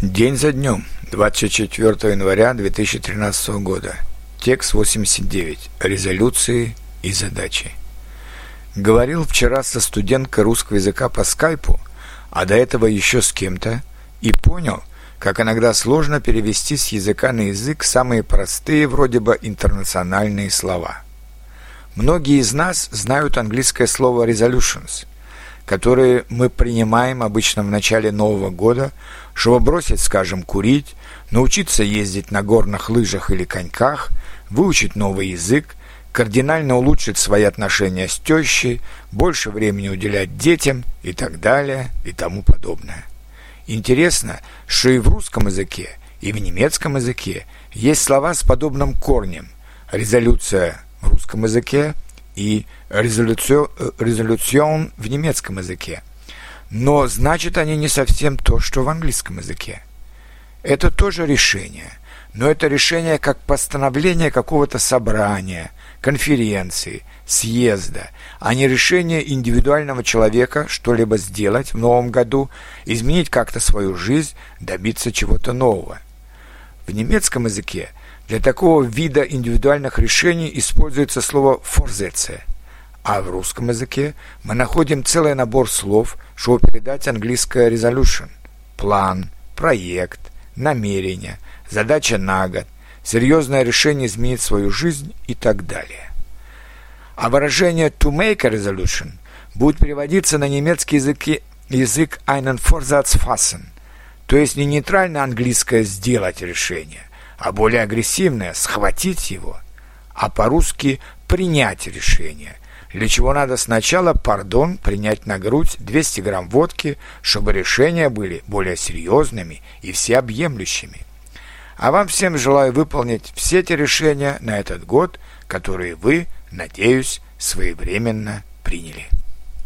День за днем, 24 января 2013 года. Текст 89. Резолюции и задачи. Говорил вчера со студенткой русского языка по скайпу, а до этого еще с кем-то, и понял, как иногда сложно перевести с языка на язык самые простые вроде бы интернациональные слова. Многие из нас знают английское слово resolutions – которые мы принимаем обычно в начале Нового года, чтобы бросить, скажем, курить, научиться ездить на горных лыжах или коньках, выучить новый язык, кардинально улучшить свои отношения с тещей, больше времени уделять детям и так далее и тому подобное. Интересно, что и в русском языке, и в немецком языке есть слова с подобным корнем. Резолюция в русском языке – и резолюцион в немецком языке. Но значит они не совсем то, что в английском языке. Это тоже решение, но это решение как постановление какого-то собрания, конференции, съезда, а не решение индивидуального человека что-либо сделать в новом году, изменить как-то свою жизнь, добиться чего-то нового. В немецком языке. Для такого вида индивидуальных решений используется слово «форзеце», а в русском языке мы находим целый набор слов, чтобы передать английское resolution – план, проект, намерение, задача на год, серьезное решение изменить свою жизнь и так далее. А выражение «to make a resolution» будет переводиться на немецкий язык, язык einen Vorsatz fassen, то есть не нейтрально английское «сделать решение», а более агрессивное – схватить его, а по-русски принять решение, для чего надо сначала, пардон, принять на грудь 200 грамм водки, чтобы решения были более серьезными и всеобъемлющими. А вам всем желаю выполнить все те решения на этот год, которые вы, надеюсь, своевременно приняли.